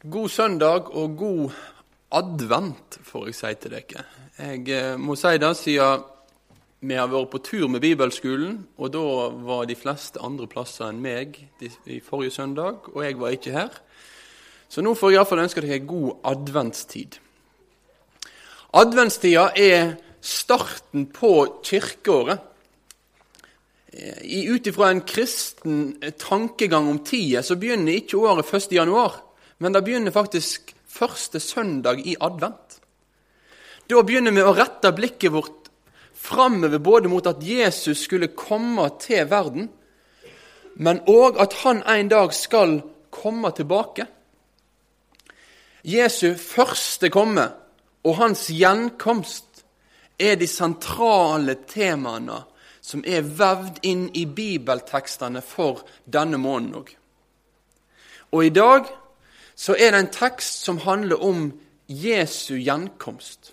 God søndag og god advent, får jeg si til dere. Jeg eh, må si det siden vi har vært på tur med bibelskolen, og da var de fleste andre plasser enn meg i forrige søndag, og jeg var ikke her. Så nå får jeg iallfall ønske dere god adventstid. Adventstida er starten på kirkeåret. Ut ifra en kristen tankegang om tida så begynner ikke året 1. januar. Men det begynner faktisk første søndag i advent. Da begynner vi å rette blikket vårt framover både mot at Jesus skulle komme til verden, men òg at han en dag skal komme tilbake. Jesu første komme og hans gjenkomst er de sentrale temaene som er vevd inn i bibeltekstene for denne måneden òg. Og i dag så er det en tekst som handler om Jesu gjenkomst.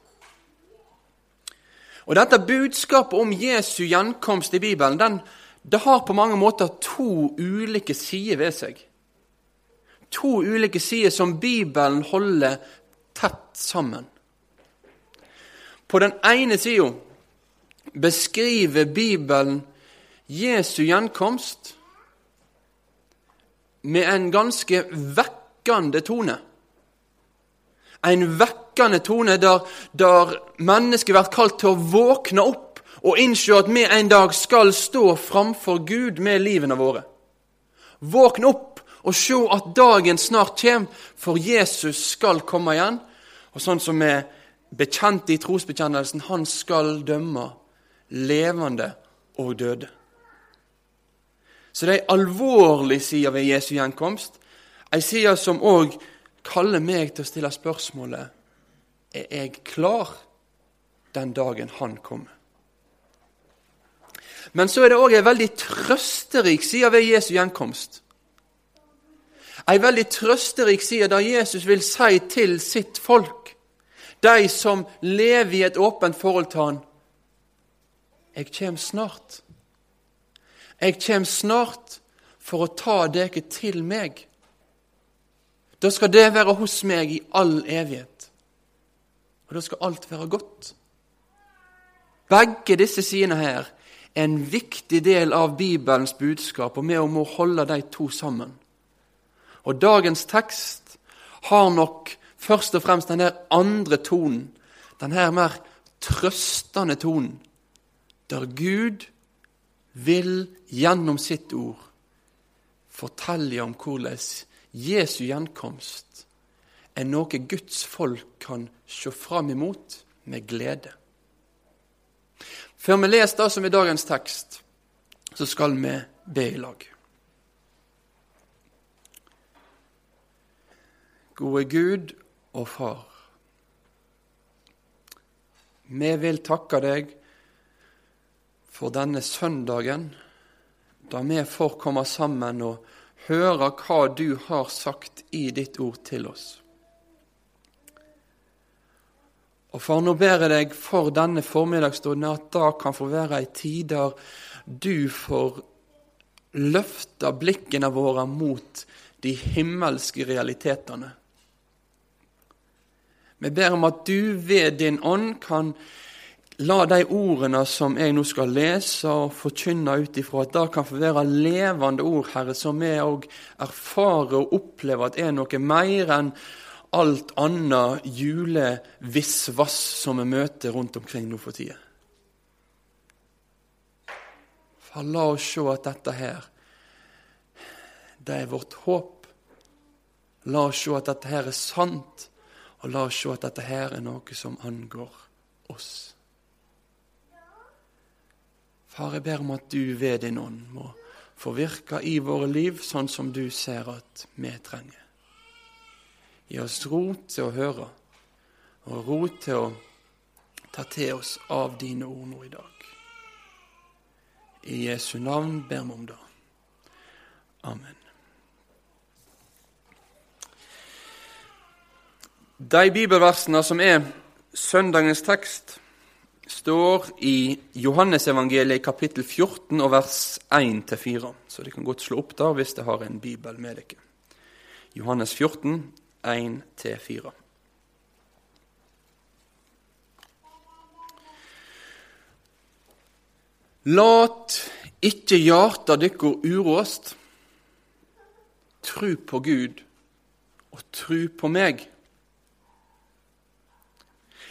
Og Dette budskapet om Jesu gjenkomst i Bibelen den, det har på mange måter to ulike sider ved seg. To ulike sider som Bibelen holder tett sammen. På den ene sida beskriver Bibelen Jesu gjenkomst med en ganske vekk vekkende tone. En vekkende tone der, der mennesket blir kalt til å våkne opp og innse at vi en dag skal stå framfor Gud med livene våre. Våkne opp og se at dagen snart kommer, for Jesus skal komme igjen. Og sånn som vi bekjente i trosbekjennelsen, han skal dømme levende og døde. Så det er en alvorlig side ved Jesu gjenkomst, Ei side som òg kaller meg til å stille spørsmålet er jeg klar den dagen han kommer. Men så er det òg ei veldig trøsterik side ved Jesu gjenkomst. Ei veldig trøsterik side der Jesus vil si til sitt folk, de som lever i et åpent forhold til han, jeg kommer snart. Jeg kommer snart for å ta dere til meg. Da skal det være hos meg i all evighet. Og da skal alt være godt. Begge disse sidene her er en viktig del av Bibelens budskap, og vi må holde de to sammen. Og dagens tekst har nok først og fremst denne andre tonen, denne mer trøstende tonen, der Gud vil gjennom sitt ord fortelle om hvordan Jesu gjenkomst er noe Guds folk kan se fram imot med glede. Før vi leser det som er dagens tekst, så skal vi be i lag. Gode Gud og Far. Vi vil takke deg for denne søndagen, da vi får komme sammen og høre hva du har sagt i ditt ord til oss. Og far, nå ber jeg deg for denne formiddagsstunden at det kan få være ei tid der du får løfte blikkene våre mot de himmelske realitetene. Vi ber om at du ved din ånd kan La de ordene som jeg nå skal lese og forkynne ut ifra, at det kan få være levende ord, Herre, som vi òg erfarer og opplever at er noe mer enn alt annet julevisvass som vi møter rundt omkring nå for tida. For la oss se at dette her, det er vårt håp. La oss se at dette her er sant, og la oss se at dette her er noe som angår oss. Far, jeg ber om at du ved din ånd må få virke i våre liv sånn som du ser at vi trenger. Gi oss ro til å høre, og ro til å ta til oss av dine ord nå i dag. I Jesu navn ber vi om det. Amen. De bibelversene som er søndagens tekst, står i Johannesevangeliet kapittel 14 og vers 1-4. Så dere kan godt slå opp der hvis dere har en bibel med dere. Johannes 14, 1-4. Lat ikke hjarta dykkar uråst. Tru på Gud og tru på meg.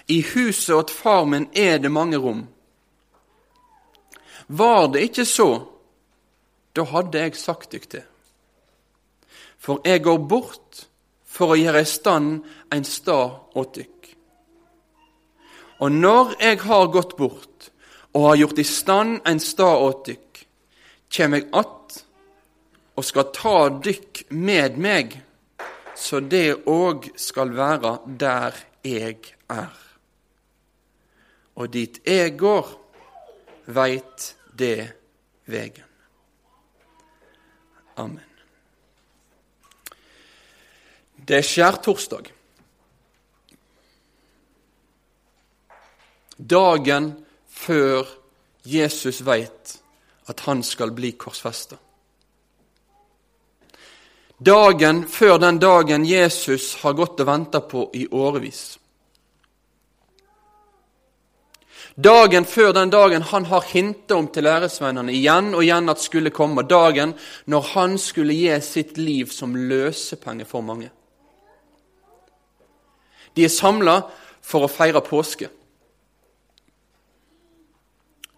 I huset åt far min er det mange rom. Var det ikke så, da hadde jeg sagt dykk det. For jeg går bort for å gjøre i stand en stad åt dykk. Og når jeg har gått bort og har gjort i stand en stad åt dykk, kjem jeg att og skal ta dykk med meg, så det òg skal være der jeg er. Og dit jeg går, veit det vegen. Amen. Det er skjærtorsdag. Dagen før Jesus veit at han skal bli korsfesta. Dagen før den dagen Jesus har gått og venta på i årevis. Dagen før den dagen han har hintet om til læresvennene igjen og igjen at skulle komme. Dagen når han skulle gi sitt liv som løsepenge for mange. De er samla for å feire påske.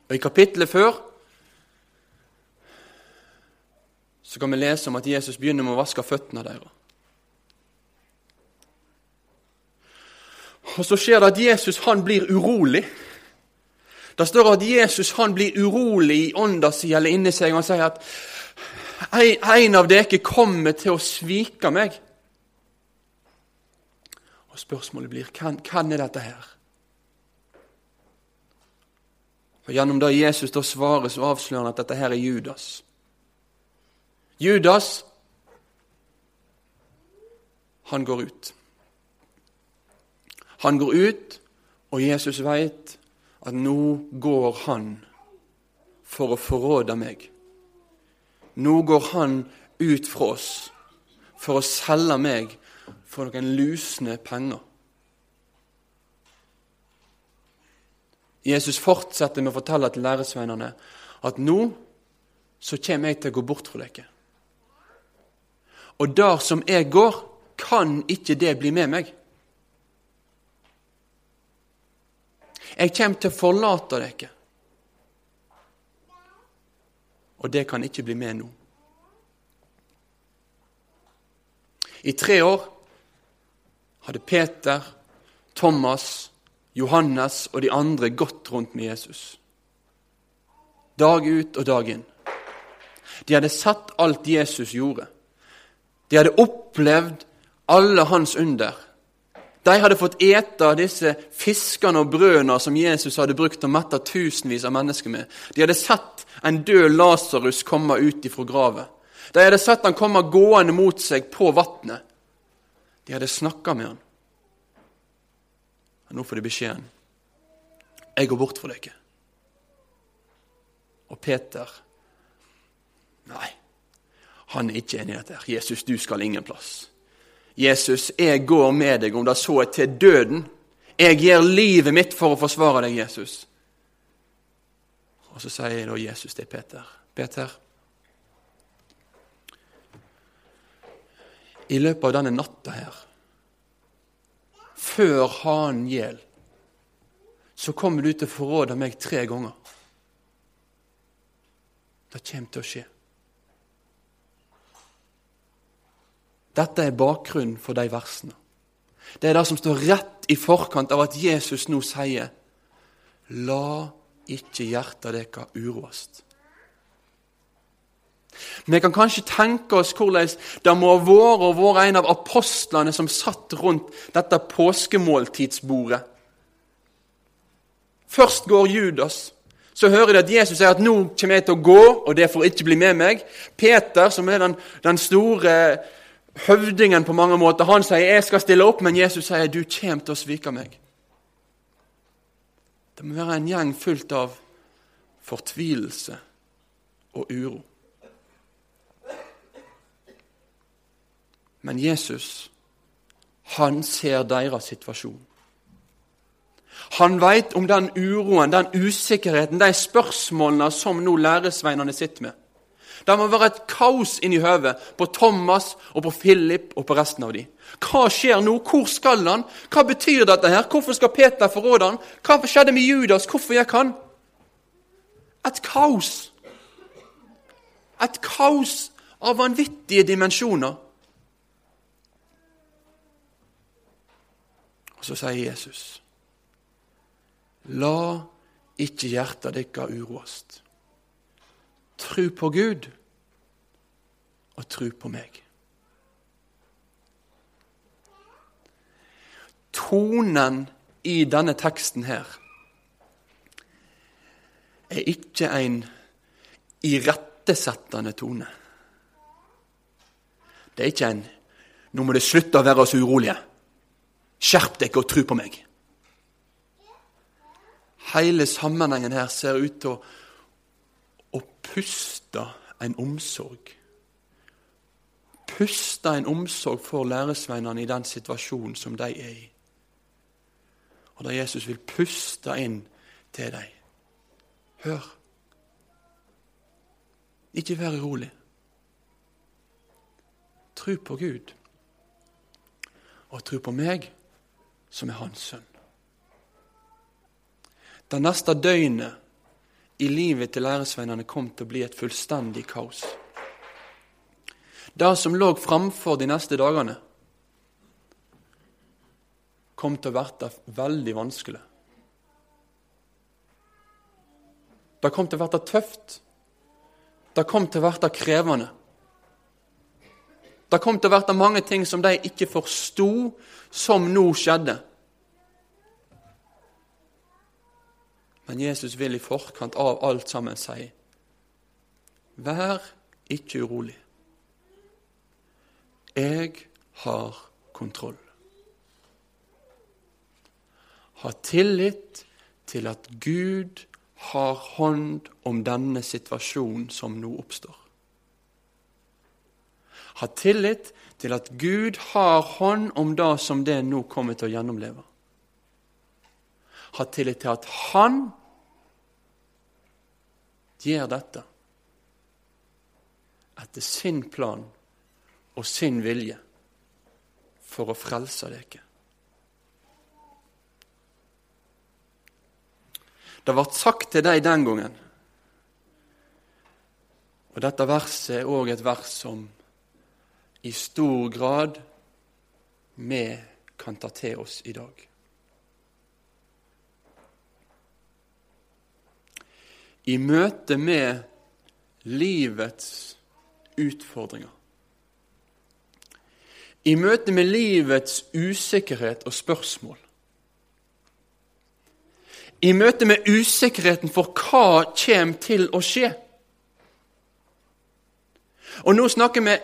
Og I kapittelet før så kan vi lese om at Jesus begynner med å vaske føttene deres. Og Så skjer det at Jesus han blir urolig. Det står at Jesus han blir urolig i ånda si eller inni seg. Han sier at en av dere kommer til å svike meg. Og Spørsmålet blir hvem, hvem er dette her? Og Gjennom det Jesus da svarer, så avslører han at dette her er Judas. Judas, han går ut. Han går ut, og Jesus veit at nå går han for å forråde meg. Nå går han ut fra oss for å selge meg for noen lusne penger. Jesus fortsetter med å fortelle til læresveinene at nå så kommer jeg til å gå bort fra dere. Og der som jeg går, kan ikke det bli med meg. Jeg kommer til å forlate dere. Og det kan ikke bli med nå. I tre år hadde Peter, Thomas, Johannes og de andre gått rundt med Jesus. Dag ut og dag inn. De hadde sett alt Jesus gjorde. De hadde opplevd alle hans under. De hadde fått ete disse fiskene og brødene som Jesus hadde brukt til å mette tusenvis av mennesker med. De hadde sett en død Lasarus komme ut ifra gravet. De hadde sett han komme gående mot seg på vannet. De hadde snakka med han. Og nå får de beskjeden. Jeg går bort fra dere. Og Peter Nei, han er ikke enig i dette. Jesus, du skal ingen plass. Jesus, jeg går med deg om det så er til døden. Jeg gir livet mitt for å forsvare deg, Jesus. Og så sier da Jesus til Peter. Peter, i løpet av denne natta her, før hanen gjel, så kommer du til å forråde meg tre ganger. Det kommer til å skje. Dette er bakgrunnen for de versene. Det er det som står rett i forkant av at Jesus nå sier La ikke hjertet deres uroast. Vi kan kanskje tenke oss hvordan det må ha vært å være en av apostlene som satt rundt dette påskemåltidsbordet. Først går Judas. Så hører de at Jesus sier at nå kommer jeg til å gå, og det får ikke bli med meg. Peter, som er den, den store høvdingen på mange måter, han sier 'jeg skal stille opp', men Jesus sier 'du kommer til å svike meg'. Det må være en gjeng fullt av fortvilelse og uro. Men Jesus, Han ser deres situasjon. Han veit om den uroen, den usikkerheten, de spørsmålene som nå læresveinene sitter med. Det må være et kaos inni hodet på Thomas og på Philip og på resten av dem. Hva skjer nå? Hvor skal han? Hva betyr dette? her? Hvorfor skal Peter forråde han? Hva skjedde med Judas? Hvorfor gikk han? Et kaos. Et kaos av vanvittige dimensjoner. Og så sier Jesus La ikke hjertet deres uroast. Tru på Gud og tru på meg. Tonen i denne teksten her er ikke en irettesettende tone. Det er ikke en 'nå må det slutte å være så urolige'. Skjerp dere og tru på meg. Hele sammenhengen her ser ut til å, å puste en omsorg. Puste en omsorg for læresveinene i den situasjonen som de er i. Og da Jesus vil puste inn til dem. Hør. Ikke vær urolig. Tro på Gud, og tro på meg, som er Hans sønn. Det neste døgnet i livet til læresveinene kom til å bli et fullstendig kaos. Det som lå framfor de neste dagene, kom til å bli veldig vanskelig. Det kom til å bli tøft. Det kom til å bli krevende. Det kom til å bli mange ting som de ikke forsto, som nå skjedde. Men Jesus vil i forkant av alt sammen si Vær ikke urolig. Jeg har kontroll. Ha tillit til at Gud har hånd om denne situasjonen som nå oppstår. Ha tillit til at Gud har hånd om det som det nå kommer til å gjennomleve. Ha tillit til at Han gjør dette etter sin plan og sin vilje for å frelse dere. Det ble sagt til deg den gangen. Og dette verset er òg et vers som i stor grad vi kan ta til oss i dag. I møte med livets utfordringer. I møte med livets usikkerhet og spørsmål i møte med usikkerheten for hva kommer til å skje. Og Nå snakker vi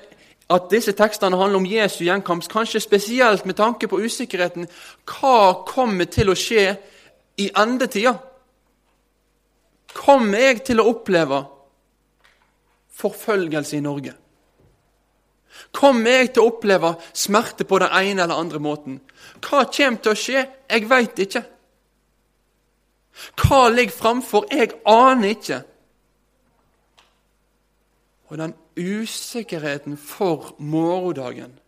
at disse tekstene handler om Jesu gjenkomst, kanskje spesielt med tanke på usikkerheten. Hva kommer til å skje i endetida? Kommer jeg til å oppleve forfølgelse i Norge? Kommer jeg til å oppleve smerte på den ene eller andre måten? Hva kommer til å skje? Jeg veit ikke. Hva ligger framfor? Jeg aner ikke. Og den usikkerheten for morgendagen,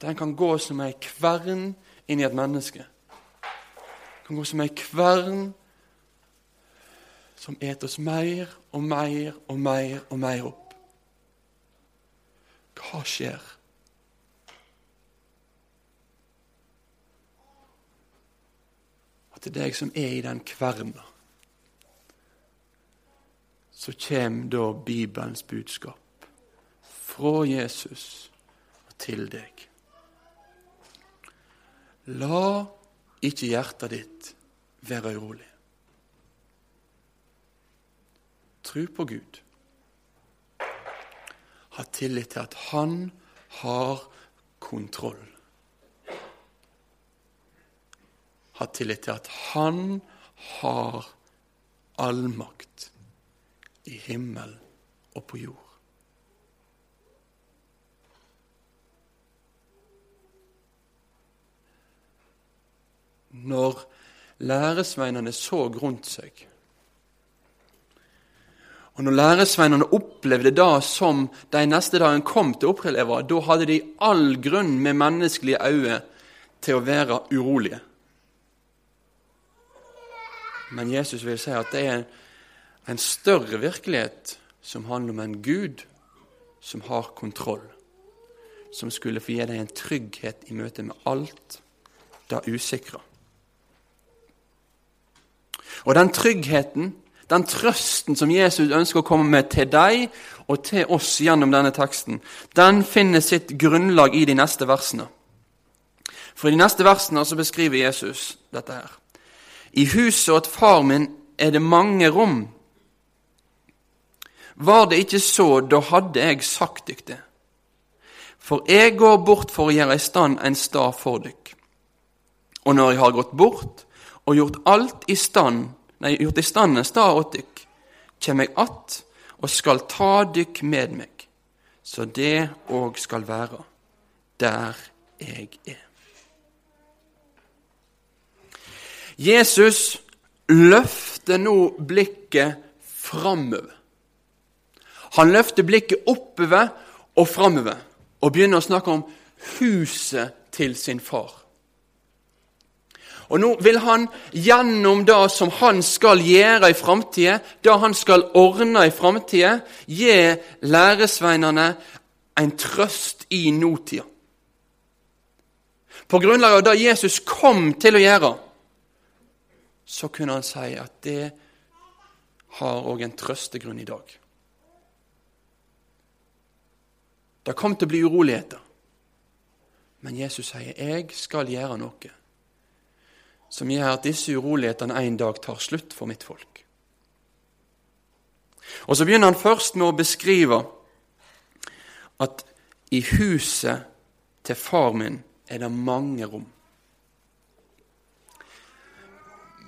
den kan gå som ei kvern inn i et menneske. Den kan gå som ei kvern som et oss mer og mer og mer og mer opp. Hva skjer? til deg som er i den kverna, så kommer da Bibelens budskap fra Jesus og til deg. La ikke hjertet ditt være urolig. Tro på Gud ha tillit til at han har kontroll. Ha tillit til at han har allmakt i himmel og på jord. Når læresveinene så rundt seg og Når læresveinene opplevde det som de neste dagen kom til å oppleve, da hadde de all grunn med menneskelige øyne til å være urolige. Men Jesus vil si at det er en større virkelighet som handler om en Gud som har kontroll, som skulle få gi deg en trygghet i møte med alt det usikre. Og den tryggheten, den trøsten som Jesus ønsker å komme med til deg og til oss gjennom denne teksten, den finner sitt grunnlag i de neste versene. For i de neste versene så beskriver Jesus dette her. I huset åt far min er det mange rom. Var det ikke så, da hadde jeg sagt dykk det. For jeg går bort for å gjøre i stand en stad for dykk. Og når jeg har gått bort og gjort alt i stand, nei, gjort i stand en stad åt dykk, kjem jeg att og skal ta dykk med meg, så det òg skal være der jeg er. Jesus løfter nå blikket framover. Han løfter blikket oppover og framover og begynner å snakke om huset til sin far. Og Nå vil han gjennom det som han skal gjøre i framtida, det han skal ordne i framtida, gi læresveinene en trøst i nåtida. På grunnlag av det Jesus kom til å gjøre, så kunne han si at det har òg en trøstegrunn i dag. Det kom til å bli uroligheter. Men Jesus sier, 'Jeg skal gjøre noe som gjør at disse urolighetene en dag tar slutt for mitt folk'. Og Så begynner han først med å beskrive at i huset til far min er det mange rom.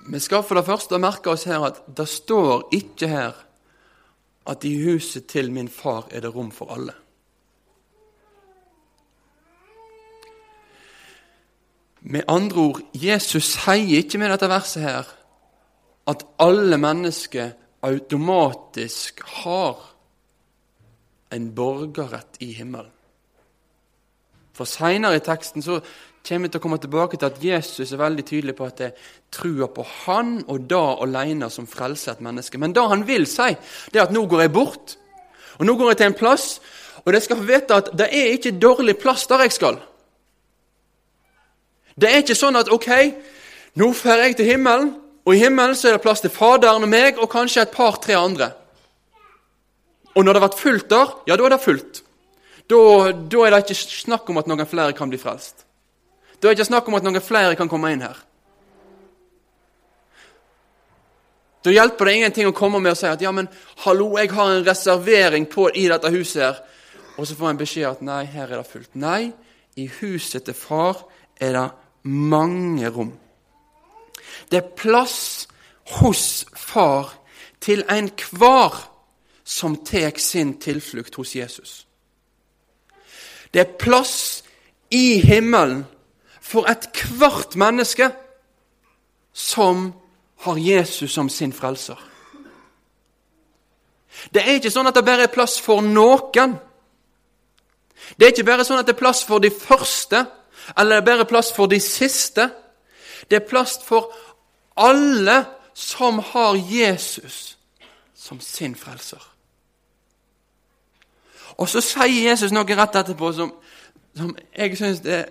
Vi skal for det første merke oss her at det står ikke her at i huset til min far er det rom for alle. Med andre ord, Jesus sier ikke med dette verset her at alle mennesker automatisk har en borgerrett i himmelen. For Seinere i teksten så kommer vi til å komme tilbake til at Jesus er veldig tydelig på at det er trua på Han og da alene som frelser et menneske. Men det han vil si, det er at nå går jeg bort. Og nå går jeg til en plass, og dere skal få vite at det er ikke dårlig plass der jeg skal. Det er ikke sånn at ok, nå drar jeg til himmelen, og i himmelen så er det plass til Faderen og meg og kanskje et par-tre andre. Og når det har vært fullt der, ja, da er det fullt. Da, da er det ikke snakk om at noen flere kan bli frelst. Da er det ikke snakk om at noen flere kan komme inn her. Da hjelper det ingenting å komme med og si at ja, men hallo, jeg har en reservering på, i dette huset her. Og så får en beskjed at nei, her er det fullt. Nei, i huset til far er det mange rom. Det er plass hos far til enhver som tar sin tilflukt hos Jesus. Det er plass i himmelen for ethvert menneske som har Jesus som sin frelser. Det er ikke sånn at det bare er plass for noen. Det er ikke bare sånn at det er plass for de første, eller det er bare plass for de siste. Det er plass for alle som har Jesus som sin frelser. Og så sier Jesus noe rett etterpå som, som jeg syns er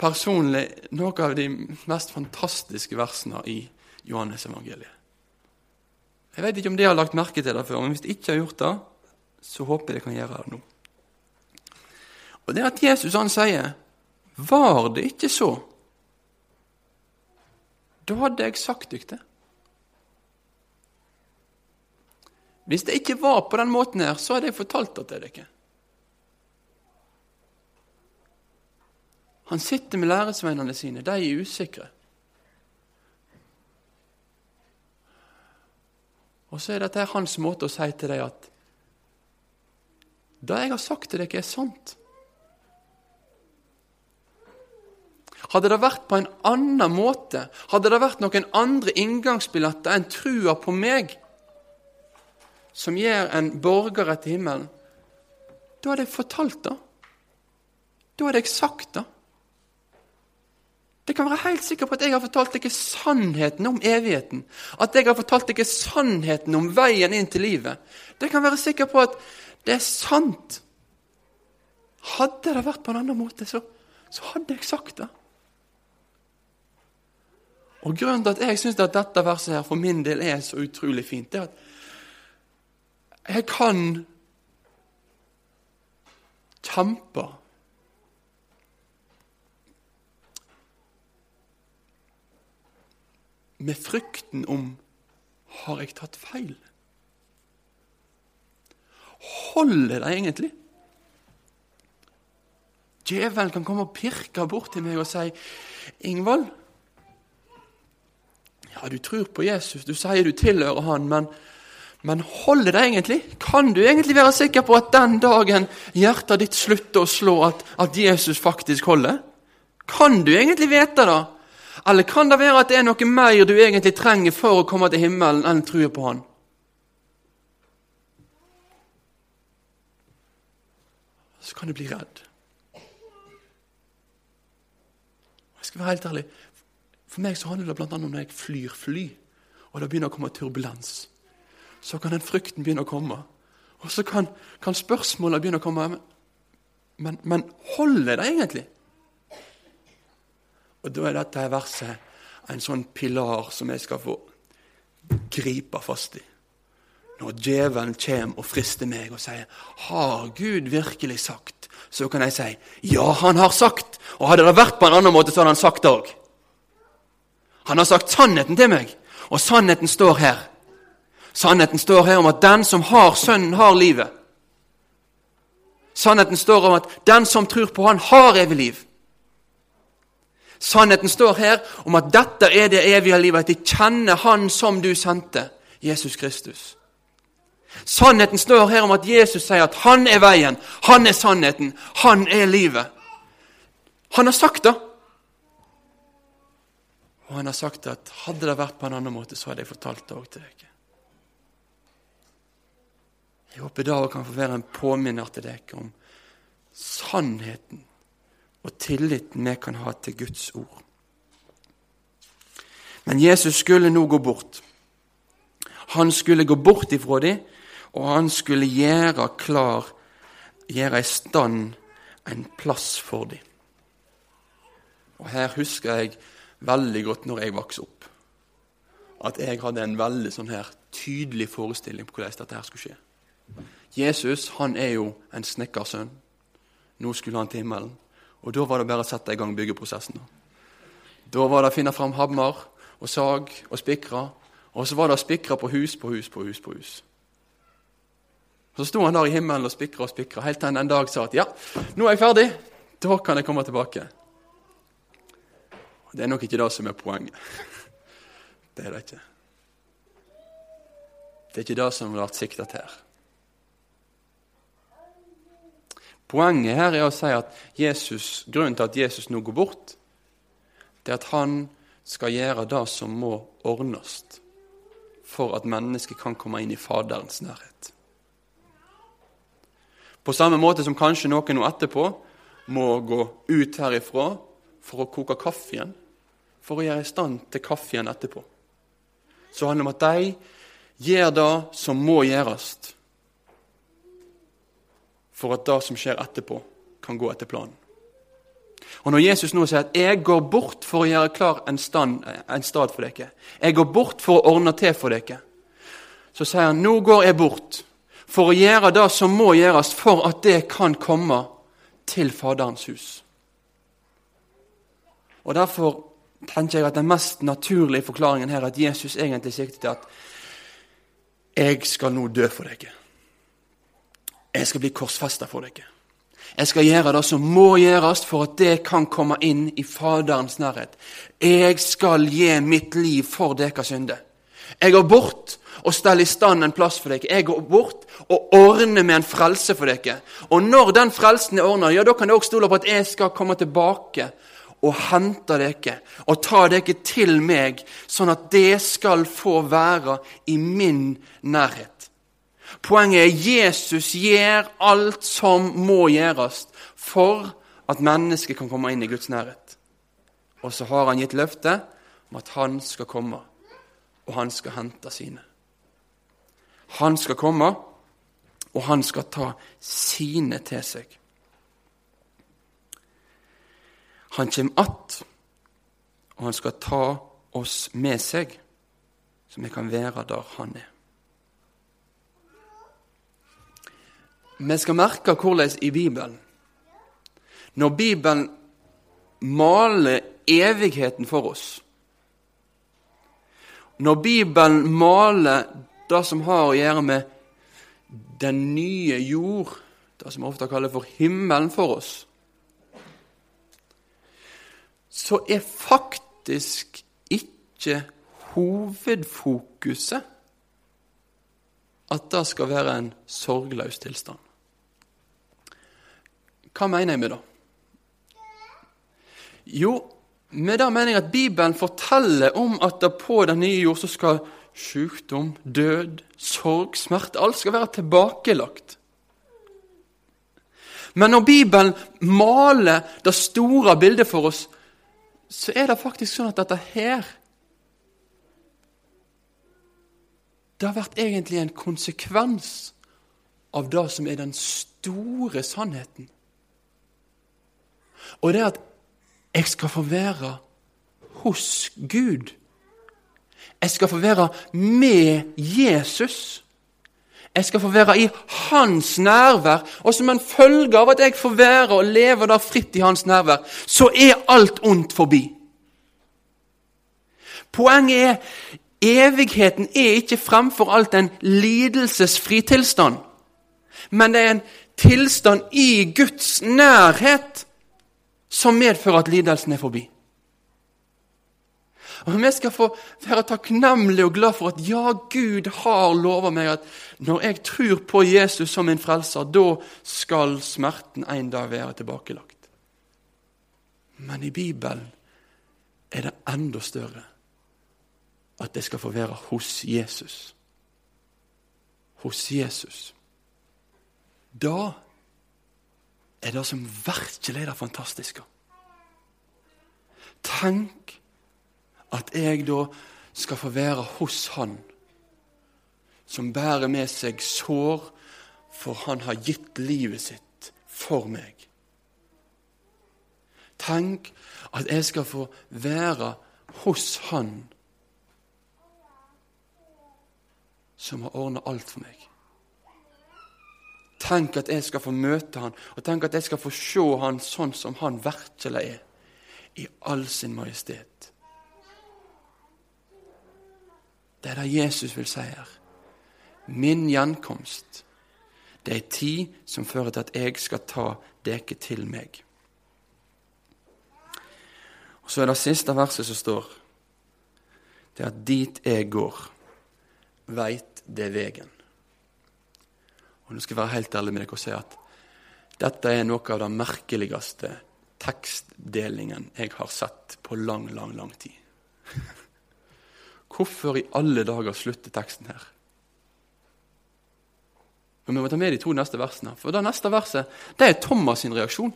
personlig noe av de mest fantastiske versene i Johannes evangeliet. Jeg vet ikke om de har lagt merke til det før, men hvis de ikke har gjort det, så håper jeg de kan gjøre det nå. Og det er at Jesus han sier, 'Var det ikke så?' Da hadde jeg sagt dere det. Hvis det ikke var på den måten her, så hadde jeg fortalt det til dere. Han sitter med læresveinene sine. De er usikre. Og så er dette hans måte å si til dem at det jeg har sagt til dere, er sant. Hadde det vært på en annen måte, hadde det vært noen andre inngangsbilletter enn trua på meg, som gjør en borger etter himmelen, da hadde jeg fortalt det. Da hadde jeg sagt det. Det kan være helt sikker på at jeg har fortalt deg sannheten om evigheten. At jeg har fortalt deg sannheten om veien inn til livet. Det kan være sikker på at det er sant. Hadde det vært på en annen måte, så, så hadde jeg sagt det. Og Grunnen til at jeg syns at dette verset her for min del er så utrolig fint, er at jeg kan kjempe med frykten om har jeg tatt feil? Holder det egentlig? Djevelen kan komme og pirke bort til meg og si, 'Ingvald, ja, du tror på Jesus, du sier du tilhører han, men, men holder det egentlig? Kan du egentlig være sikker på at den dagen hjertet ditt slutter å slå, at, at Jesus faktisk holder? Kan du egentlig vite det? Eller kan det være at det er noe mer du egentlig trenger for å komme til himmelen, enn troen på Han? Så kan du bli redd. Jeg skal være helt ærlig. For meg så handler det bl.a. om når jeg flyr fly, og det begynner å komme turbulens. Så kan den frykten begynne å komme. Og så kan, kan spørsmålene begynne å komme. Men, men holder det egentlig? Og Da er dette verset en sånn pilar som jeg skal få gripe fast i. Når djevelen kommer og frister meg og sier 'Har Gud virkelig sagt?' Så kan jeg si 'Ja, han har sagt'. Og hadde det vært på en annen måte, så hadde han sagt det òg. Han har sagt sannheten til meg, og sannheten står her. Sannheten står her om at den som har Sønnen, har livet. Sannheten står om at den som tror på Han, har evig liv. Sannheten står her om at dette er det evige livet, at de kjenner Han som du sendte, Jesus Kristus. Sannheten står her om at Jesus sier at han er veien, han er sannheten, han er livet. Han har sagt det. Og han har sagt at hadde det vært på en annen måte, så hadde jeg fortalt det òg til dere. Jeg håper da kan få være en påminner til dere om sannheten og tilliten vi kan ha til Guds ord. Men Jesus skulle nå gå bort. Han skulle gå bort ifra dem, og han skulle gjøre klar, gjøre i stand en plass for dem. Og Her husker jeg veldig godt når jeg vokste opp, at jeg hadde en veldig sånn her tydelig forestilling på hvordan dette her skulle skje. Jesus han er jo en snekkersønn. Nå skulle han til himmelen. Og da var det bare å sette i gang byggeprosessen. Da var det å finne fram hammer og sag og spikre. Og så var det å spikre på hus på hus på hus på hus. Så sto han der i himmelen og spikra og spikra, helt til han en dag sa at ja, nå er jeg ferdig. Da kan jeg komme tilbake. Det er nok ikke det som er poenget. Det er det ikke. Det er ikke det som har vært siktet her. Poenget her er å si at Jesus, grunnen til at Jesus nå går bort, det er at han skal gjøre det som må ordnes for at mennesket kan komme inn i Faderens nærhet. På samme måte som kanskje noen nå etterpå må gå ut herifra for å koke kaffe igjen, for å gjøre i stand til kaffe igjen etterpå. Så handler det om at de gjør det som må gjøres for at det som skjer etterpå, kan gå etter planen. Og Når Jesus nå sier at 'jeg går bort for å gjøre klar en, stand, en stad for dere', 'jeg går bort for å ordne til for dere', så sier han 'nå går jeg bort for å gjøre det som må gjøres for at det kan komme til Faderens hus'. Og Derfor tenker jeg at den mest naturlige forklaringen her er at Jesus egentlig sikter til at 'jeg skal nå dø for dere'. Jeg skal bli korsfesta for dere. Jeg skal gjøre det som må gjøres for at det kan komme inn i Faderens nærhet. Jeg skal gi mitt liv for deres synder. Jeg går bort og steller i stand en plass for dere. Jeg går bort og ordner med en frelse for dere. Og når den frelsen er ordna, ja, da kan dere stole på at jeg skal komme tilbake og hente dere og ta dere til meg, sånn at det skal få være i min nærhet. Poenget er Jesus gjør alt som må gjøres for at mennesket kan komme inn i Guds nærhet. Og så har han gitt løftet om at han skal komme, og han skal hente sine. Han skal komme, og han skal ta sine til seg. Han kommer att, og han skal ta oss med seg, så vi kan være der han er. Vi skal merke hvordan i Bibelen Når Bibelen maler evigheten for oss Når Bibelen maler det som har å gjøre med den nye jord, det som vi ofte kaller for himmelen for oss, så er faktisk ikke hovedfokuset at det skal være en sorgløs tilstand. Hva mener jeg med det? Jo, med det mener jeg at Bibelen forteller om at det på den nye jord så skal sykdom, død, sorg, smerte Alt skal være tilbakelagt. Men når Bibelen maler det store bildet for oss, så er det faktisk sånn at dette her Det har vært egentlig en konsekvens av det som er den store sannheten. Og det er at jeg skal få være hos Gud. Jeg skal få være med Jesus. Jeg skal få være i hans nærvær. Og som en følge av at jeg får være og leve der fritt i hans nærvær, så er alt ondt forbi. Poenget er evigheten er ikke fremfor alt en lidelsesfri tilstand, men det er en tilstand i Guds nærhet som medfører at lidelsen er forbi. Og Vi skal få være takknemlige og glad for at ja, Gud har lova meg at når jeg tror på Jesus som min frelser, da skal smerten en dag være tilbakelagt. Men i Bibelen er det enda større at det skal få være hos Jesus. Hos Jesus. Da er det som virkelig er det fantastiske. Tenk at jeg da skal få være hos Han som bærer med seg sår, for han har gitt livet sitt for meg. Tenk at jeg skal få være hos Han som har ordna alt for meg. Tenk at jeg skal få møte han, og tenk at jeg skal få se han sånn som han virkelig er, i all sin majestet. Det er det Jesus vil si her. Min gjenkomst, det er tid som fører til at jeg skal ta dere til meg. Og Så er det siste verset som står, det er at dit jeg går, veit det vegen. Og nå skal jeg være helt ærlig med dere og si at dette er noe av den merkeligste tekstdelingen jeg har sett på lang, lang, lang tid. Hvorfor i alle dager slutter teksten her? Men Vi må ta med de to neste versene. For det neste verset det er Thomas' sin reaksjon.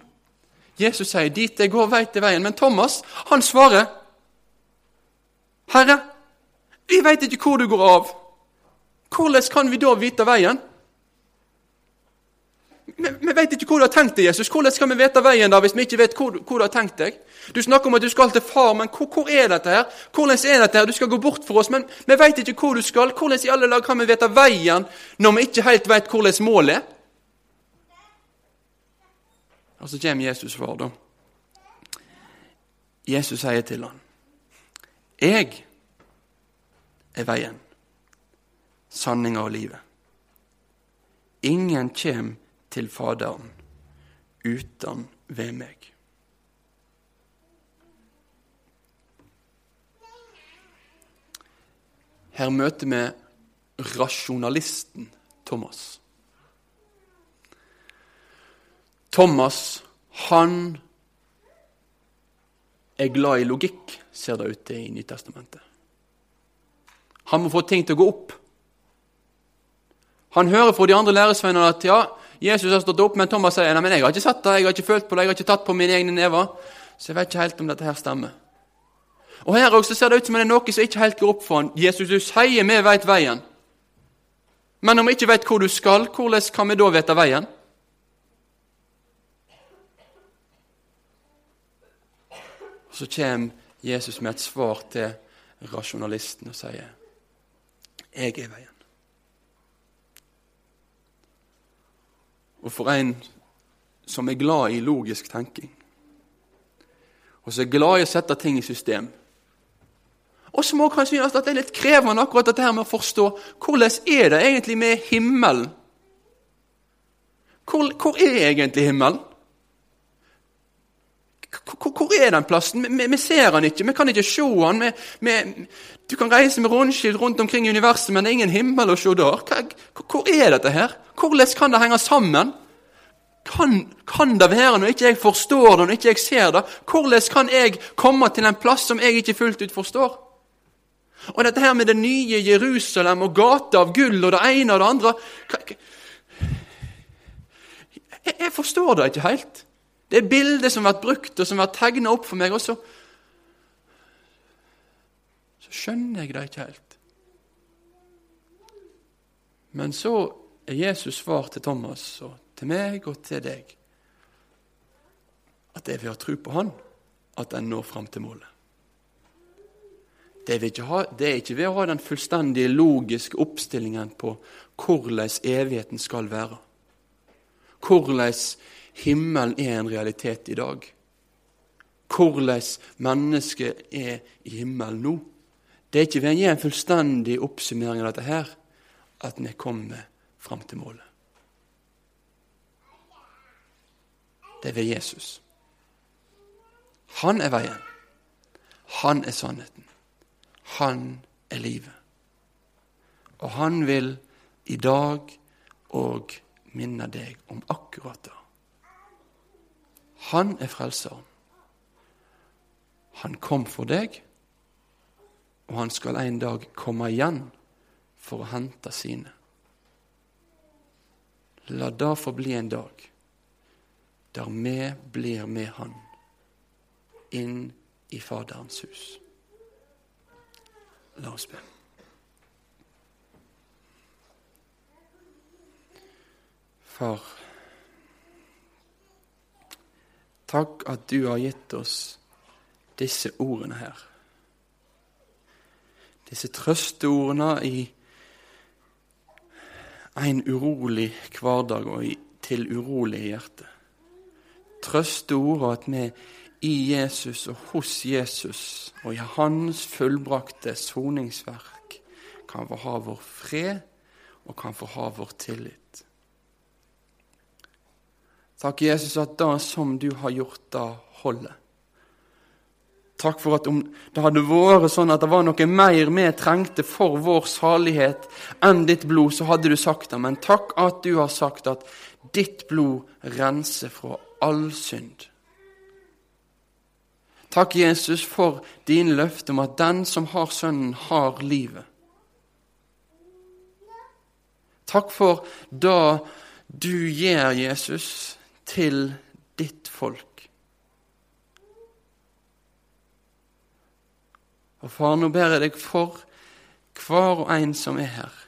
Jesus sier 'dit jeg går, veit jeg veien'. Men Thomas han svarer 'Herre, vi veit ikke hvor du går av'. Hvordan kan vi da vite veien? Vi, vet ikke hvor du har tenkt deg, Jesus. Hvordan skal vi vite veien da, hvis vi ikke vet hvor, hvor, du har tenkt deg? Du snakker om at du skal til far, men hvor, hvor er dette her? Hvordan er dette her? Du skal gå bort for oss, men vi vet ikke hvor du skal. Hvordan i alle lag kan vi vite veien når vi ikke helt vet hvordan målet er? Og så kommer Jesus svar, da. Jesus sier til ham, 'Jeg er veien, sanninga og livet.' Ingen kommer til Faderen uten ved meg. Her møter vi rasjonalisten Thomas. Thomas, han er glad i logikk, ser det ut til i Nytestamentet. Han må få ting til å gå opp. Han hører fra de andre læresvennene at ja, Jesus har stått opp, men Thomas sier nei, men jeg har ikke sett det, jeg har ikke følt på det, jeg har ikke tatt på mine egne never. Så jeg vet ikke helt om dette her stemmer. Og Her også ser det ut som det er noe som ikke helt går opp for han. Jesus, du sier vi vet veien. Men om vi ikke vet hvor du skal, hvordan kan vi da vite veien? Og Så kommer Jesus med et svar til rasjonalisten og sier, 'Jeg er veien'. Og for en som er glad i logisk tenking, og som er glad i å sette ting i system Og som også kan synes at det er litt krevende akkurat dette her med å forstå hvordan er det egentlig med himmelen. Hvor, hvor er egentlig himmelen? Hvor, er den plassen? Vi, ser den ikke, vi kan ikke se den. Du kan reise med rundskilt rundt omkring i universet, men det er ingen himmel å se der. Hvor er dette her? Hvordan kan det henge sammen? Kan, kan, det være når ikke jeg forstår det, når ikke jeg ser det? Hvordan kan jeg komme til en plass som jeg ikke fullt ut forstår? Og dette her med det nye Jerusalem og gata av gull og det ene og det andre jeg, jeg forstår det ikke helt. Det bildet som har vært brukt og som har vært tegna opp for meg. Og så, så skjønner jeg det ikke helt. Men så er Jesus svar til Thomas og til meg og til deg at det er ved å tro på Han at en når fram til målet. Det er, ha, det er, ikke ved å ha den fullstendige logiske oppstillingen på hvordan evigheten skal være. Hvordan himmelen er en realitet i dag. Hvordan mennesket er i himmelen nå. Det er ikke ved en fullstendig oppsummering av dette her at vi kommer fram til målet. Det er ved Jesus. Han er veien. Han er sannheten. Han er livet. Og han vil i dag òg minne deg om akkurat det. Han er frelser. Han kom for deg, og han skal en dag komme igjen for å hente sine. La det få bli en dag der vi blir med Han inn i Faderens hus. La oss be. Far, Takk at du har gitt oss disse ordene her. Disse trøsteordene i en urolig hverdag og til urolig hjerte. Trøsteord og at vi i Jesus og hos Jesus og i Hans fullbrakte soningsverk kan få ha vår fred og kan få ha vår tillit. Takk, Jesus, at det som du har gjort, det holder. Takk for at om det hadde vært sånn at det var noe mer vi trengte for vår salighet enn ditt blod, så hadde du sagt det. Men takk at du har sagt at ditt blod renser fra all synd. Takk, Jesus, for din løfte om at den som har Sønnen, har livet. Takk for det du gjør, Jesus, til ditt folk. Og far, nå ber jeg deg for hver og en som er her,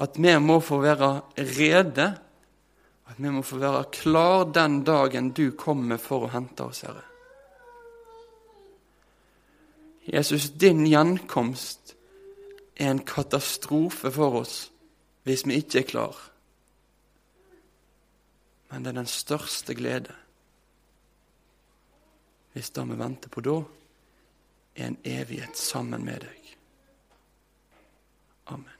at vi må få være rede, at vi må få være klar den dagen du kommer for å hente oss, Herre. Jesus, din gjenkomst er en katastrofe for oss hvis vi ikke er klar men det er den største glede. Hvis det vi venter på da, er en evighet sammen med deg. Amen.